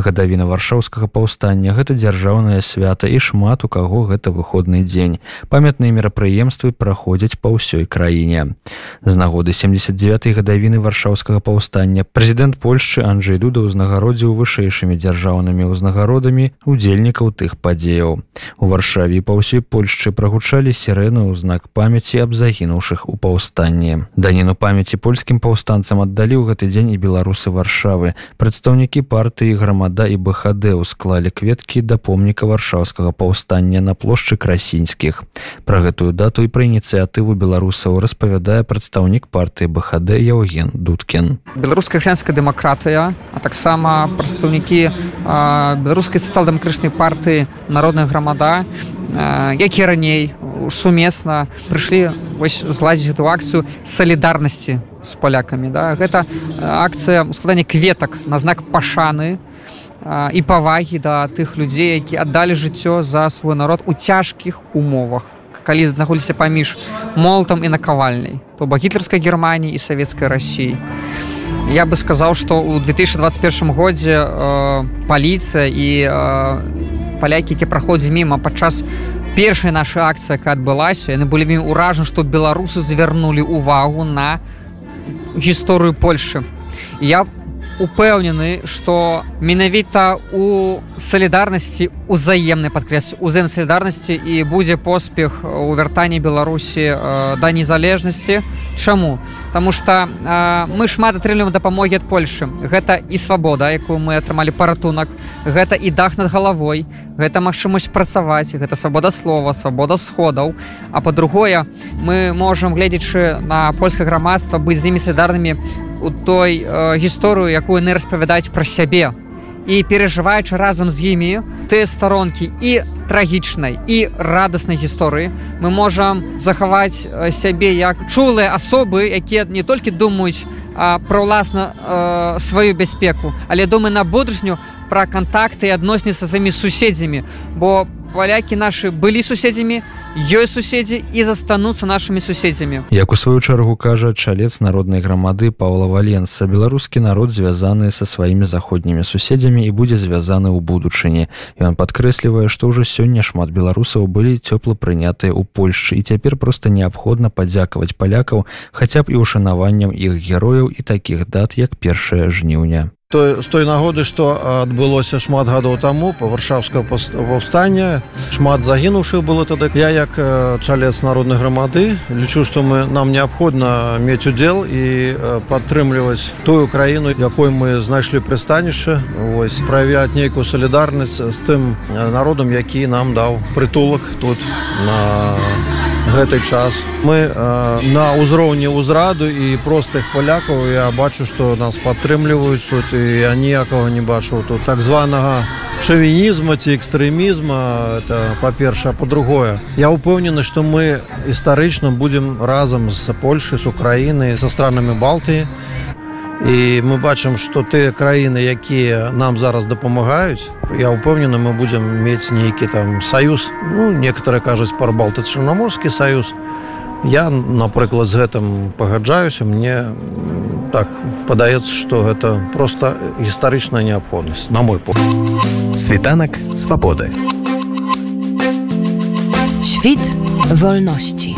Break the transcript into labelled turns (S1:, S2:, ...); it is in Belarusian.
S1: Гадавіна варшаўскага паўстання гэта дзяржаўнае свята і шмат у каго гэта выходны дзень. Памятныя мерапрыемствы праходзяць па ўсёй краіне. З нагоды 79 гадавіны варшаўскага паўстання прэзідэнт польшчы Анджей дуда ўзнагародзіў вышэйшымі дзяржаўнымі ўзнагародамі удзельнікаў тых падзеяў. У варшаве па ўсёй польшчы прагучалі сірэны ў знак памяці аб загінуўшых у паўстанні. Даніну памяці польскім паўстанцам аддалі ў гэты дзень і беларусы варшавы. Прадстаўнікі партыі грамады грамада і бхд усклалі кветкі да помніка варшаўскага паўстання на плошчы красінскіх. Пра гэтую дату і пра ініцыятыву беларусаў распавядае прадстаўнік партыі бхд Яўген дудкін.
S2: Беларуская хрянская дэмакратыя а таксама прадстаўнікі беларускай сацыял-дэмакрычнай партыі народная грамада які раней сумесна прыйшлі вось зладзіць эту акцыю салідарнасці з палякамі да. Гэта акцыя складання кветак на знак пашаны і павагі да тых людзей які аддалі жыццё за свой народ у цяжкіх умовах. Калі знаходзіся паміж молтам і накавальняй то ба гітлерскай германії і савецкай рассіі я бы сказаў што ў 2021 годзе э, паліцыя і э, палякі які праходзі міма падчас першай нашай акцыі якая адбылася яны былі вельмі ўражаны што беларусы звярнулі увагу на гісторыю польльши я упэўнены что менавіта у салідарнасці узаемнай падкрэс узаем салідарнасці і будзе поспех у вяртанні беларусі да незалежнасці чаму? Таму что мы шмат атрымліваем дапамогі ад Польшы. Гэта і свабода якую мы атрымалі паратунак. Гэта і дах над галавой. Гэта магчымасць працаваць. Гэта свабода слова свабода сходаў. А по-другое мы можемм гледзячы на польскае грамадства быць з імі салідарнымі у той э, гісторыю якую яны распавядаюць пра сябе. І перажываючы разам з імі тыя старонкі і трагічнай і радаснай гісторыі мы можам захаваць сябе як чулыя асобы якія не толькі думаюць пра ўласна э, сваю бяспеку але думаю на будучню пра кантакты і адносні са сваімі суседзямі. Бо палякі нашы былі суседзямі ёсць суседзі і застануцца нашымі суседзямі
S1: як у сваю чаргу кажа чалец народнай грамады паула валенса беларускі народ звязаны са сваімі заходнімі суседзямі і будзе звязаны ў будучыні. Ён падкрэслівае што ўжо сёння шмат беларусаў былі цёпла прынятыя ў польльшчы і цяпер проста неабходна падзякаваць палякаў хаця б і ўшанаваннем іх герояў і такіх дат як першае жніўня.
S3: Той з той нагоды што адбылося шмат гадоў таму па варшаўскага паўстання шмат загінуўшых было тады я як чалец народнай грамады лічу што мы нам неабходна мець удзел і падтрымліваць тую краіну якой мы знайшлі прыстанішча ось праявяць нейкую салідарнасць з тым народам які нам даў прытулак тут на гэты час. Мы э, на ўзроўні ўзраду і простых палякаў я бачу што нас падтрымліваюць тут і я ніякага не бачу тут. Так званага шавінізма ці экстрэмізма это па-першае по-другое я упэўнены што мы гістарычна будзем разам з польшай з украіны са странамі балтыі. І мы бачым што тыя краіны якія нам зараз дапамагаюць я ўпэўнены мы будзем мець нейкі там саюз. Ну некаторы кажуць пар балты чарнаморскі саюз. Я напрыклад з гэтым пагаджаюся. Мне так падаецца што гэта просто гістарычная неабходнасць на мой погляд
S4: світанак свабоды
S5: Świt wolności.